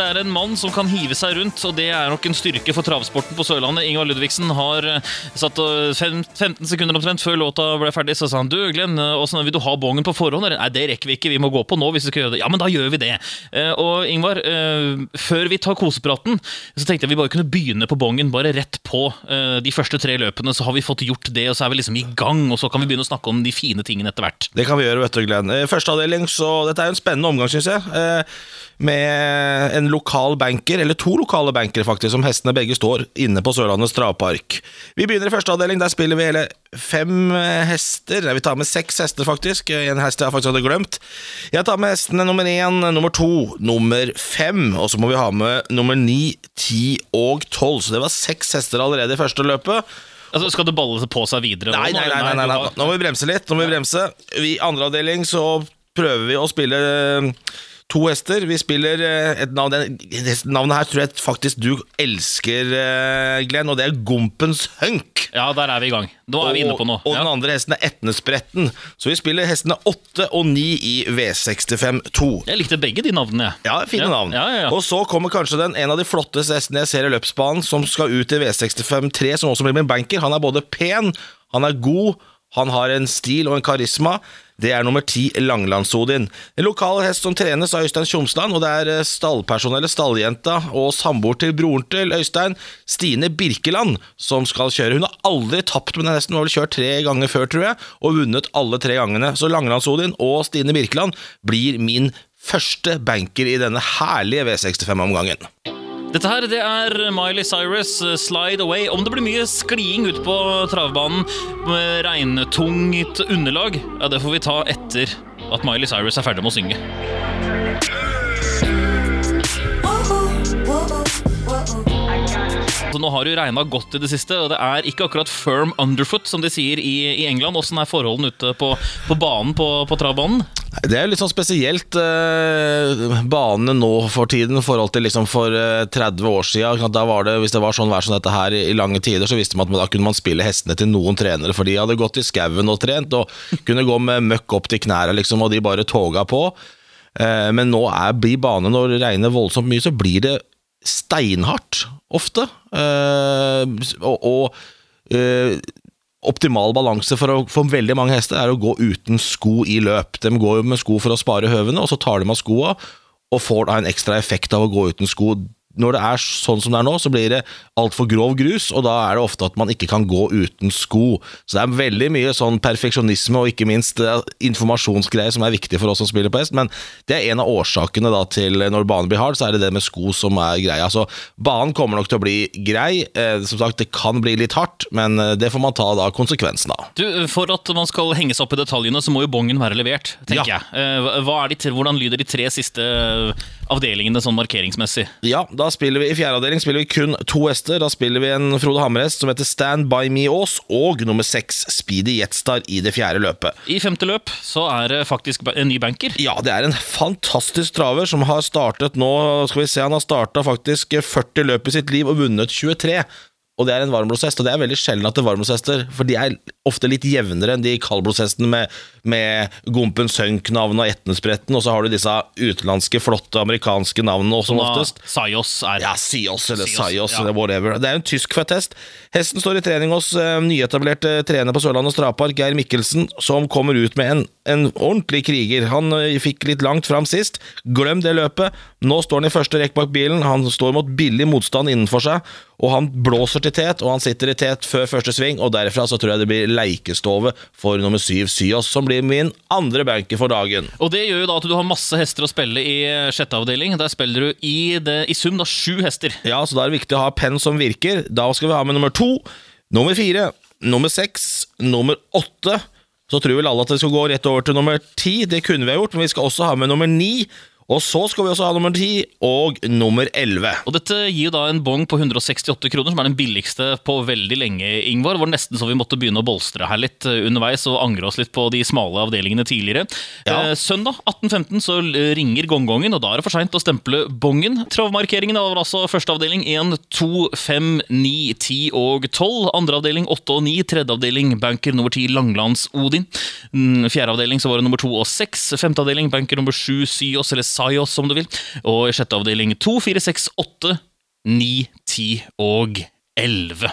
det er en mann som kan hive seg rundt, og det er nok en styrke for travsporten på Sørlandet. Ingvar Ludvigsen har eh, satt eh, 15 sekunder omtrent før låta ble ferdig, så sa han du, Glenn, åssen vil du ha bongen på forhånd? Nei, det rekker vi ikke, vi må gå på nå hvis vi skal gjøre det. Ja, men da gjør vi det. Eh, Og Ingvar, eh, før vi tar kosepraten, så tenkte jeg vi bare kunne begynne på bongen, bare rett på eh, de første tre løpene, så har vi fått gjort det, og så er vi liksom i gang, og så kan vi begynne å snakke om de fine tingene etter hvert. Det kan vi gjøre, vet du, Glenn. Eh, Første avdeling, så dette er en spennende omgang, syns jeg. Med en lokal banker, eller to lokale bankere, faktisk, som hestene begge står inne på Sørlandets travpark. Vi begynner i første avdeling. Der spiller vi hele fem hester. Vi tar med seks hester, faktisk. En hest jeg faktisk hadde glemt. Jeg tar med hestene nummer én, nummer to, nummer fem. Og så må vi ha med nummer ni, ti og tolv. Så det var seks hester allerede i første løpet. Altså, skal det balle på seg videre? Nei, nei, nei, nei, nei, nei. Nå må vi bremse litt. Nå må vi bremse I andre avdeling så prøver vi å spille to hester. Vi spiller eh, et navn det Navnet her tror jeg faktisk du elsker, eh, Glenn, og det er Gompens Hunk. Ja, der er vi i gang. Nå er vi inne på noe. Og Ja. den andre hesten er Etnespretten. Så vi spiller hestene 8 og 9 i V65-2. Jeg likte begge de navnene. jeg. Ja, fine Ja, navn. ja. Og så kommer kanskje den, en av de flotteste hestene jeg ser i løpsbanen, som skal ut i V65-3, som også blir min banker. Han er både pen, han er god, han har en stil og en karisma. Det er nummer ti, Langlandsodin. En lokal hest som trenes av Øystein Tjomsland, og det er eh, stallpersonellet, stalljenta og samboer til broren til Øystein, Stine Birkeland, som skal kjøre. Hun har aldri tapt med den hesten, hun har vel kjørt tre ganger før, tror jeg, og vunnet alle tre gangene. Så Langlandsodin og Stine Birkeland blir min første banker i denne herlige V65-omgangen. Dette her det er Miley Cyrus, uh, 'Slide Away'. Om det blir mye skliing ute på travbanen med regntungt underlag, ja, det får vi ta etter at Miley Cyrus er ferdig med å synge. Så nå har det jo regna godt i det siste, og det er ikke akkurat firm underfoot, som de sier i, i England. Åssen er forholdene ute på, på banen på, på travbanen? Det er litt sånn spesielt eh, banene nå for tiden i forhold til liksom for eh, 30 år siden. Da var det, hvis det var sånn vær som dette her i, lange tider, så visste man at da kunne man spille hestene til noen trenere, for de hadde gått i skauen og trent og kunne gå med møkk opp til knærne, liksom, og de bare toga på. Eh, men nå er, blir banen, når det regner voldsomt mye, så blir det steinhardt ofte. Eh, og, og eh, optimal balanse for, å, for veldig mange hester er å gå uten sko i løp. De går jo med sko for å spare høvene, og så tar de av skoa og får da en ekstra effekt av å gå uten sko. Når det er sånn som det er nå, så blir det altfor grov grus, og da er det ofte at man ikke kan gå uten sko. Så det er veldig mye sånn perfeksjonisme og ikke minst eh, informasjonsgreier som er viktig for oss som spiller på hest, men det er en av årsakene da til når banen blir hard, så er det det med sko som er greia. Så banen kommer nok til å bli grei. Eh, som sagt, det kan bli litt hardt, men eh, det får man ta da konsekvensen av. Du, For at man skal henge seg opp i detaljene, så må jo bongen være levert. tenker Ja. jeg. Eh, de, hvordan lyder de tre siste eh, avdelingene sånn markeringsmessig? Ja, da spiller vi i fjerde avdeling spiller vi kun to hester. Da spiller vi en Frode Hammerhest som heter Stand By Me Aas, og nummer seks Speedy Jetstar i det fjerde løpet. I femte løp så er det faktisk en ny banker. Ja, det er en fantastisk traver som har startet nå Skal vi se, han har starta faktisk 40 løp i sitt liv og vunnet 23. Og det er en varmblodshest, og det er veldig sjelden at det er varmblodshester, for de er ofte litt jevnere enn de kaldblodshestene med, med Gompen Sønk-navnet og Etnespretten, og så har du disse utenlandske, flotte amerikanske navnene også, som oftest. Sayos er Ja, Sios eller Sios ja. eller whatever. Det er en tysk født hest. Hesten står i trening hos uh, nyetablerte trener på Sørlandet Strapark, Geir Mikkelsen, som kommer ut med en, en ordentlig kriger. Han eh, fikk litt langt fram sist. Glem det løpet. Nå står han i første rekk bak bilen. Han står mot billig motstand innenfor seg, og han blåser til tet, og han sitter i tet før første sving, og derfra så tror jeg det blir leikestove for nummer syv Syos, som blir min andre banker for dagen. Og det gjør jo da at du har masse hester å spille i sjette avdeling. Der spiller du i, det, i sum da sju hester. Ja, så da er det viktig å ha penn som virker. Da skal vi ha med nummer to, nummer fire, nummer seks, nummer åtte. Så tror vel alle at vi skal gå rett over til nummer ti. Det kunne vi ha gjort, men vi skal også ha med nummer ni. Og så skal vi også ha nummer ti og nummer elleve. Og dette gir jo da en bong på 168 kroner, som er den billigste på veldig lenge, Ingvar. Var nesten så vi måtte begynne å bolstre her litt eh, underveis og angre oss litt på de smale avdelingene tidligere. Ja. Eh, søndag 18.15 så ringer gongongen, og da er det for seint å stemple bongen. Travmarkeringen var altså første avdeling 1, 2, 5, 9, 10 og 12. Andre avdeling 8 og 9. Tredje avdeling banker nummer 10 Langlands Odin. Mm, Fjerde avdeling så var det nummer 2 og 6. Femte avdeling banker nummer 7 Syos eller Sayos, om du vil. Og i sjette avdeling 2, 4, 6, 8, 9, 10 og 11.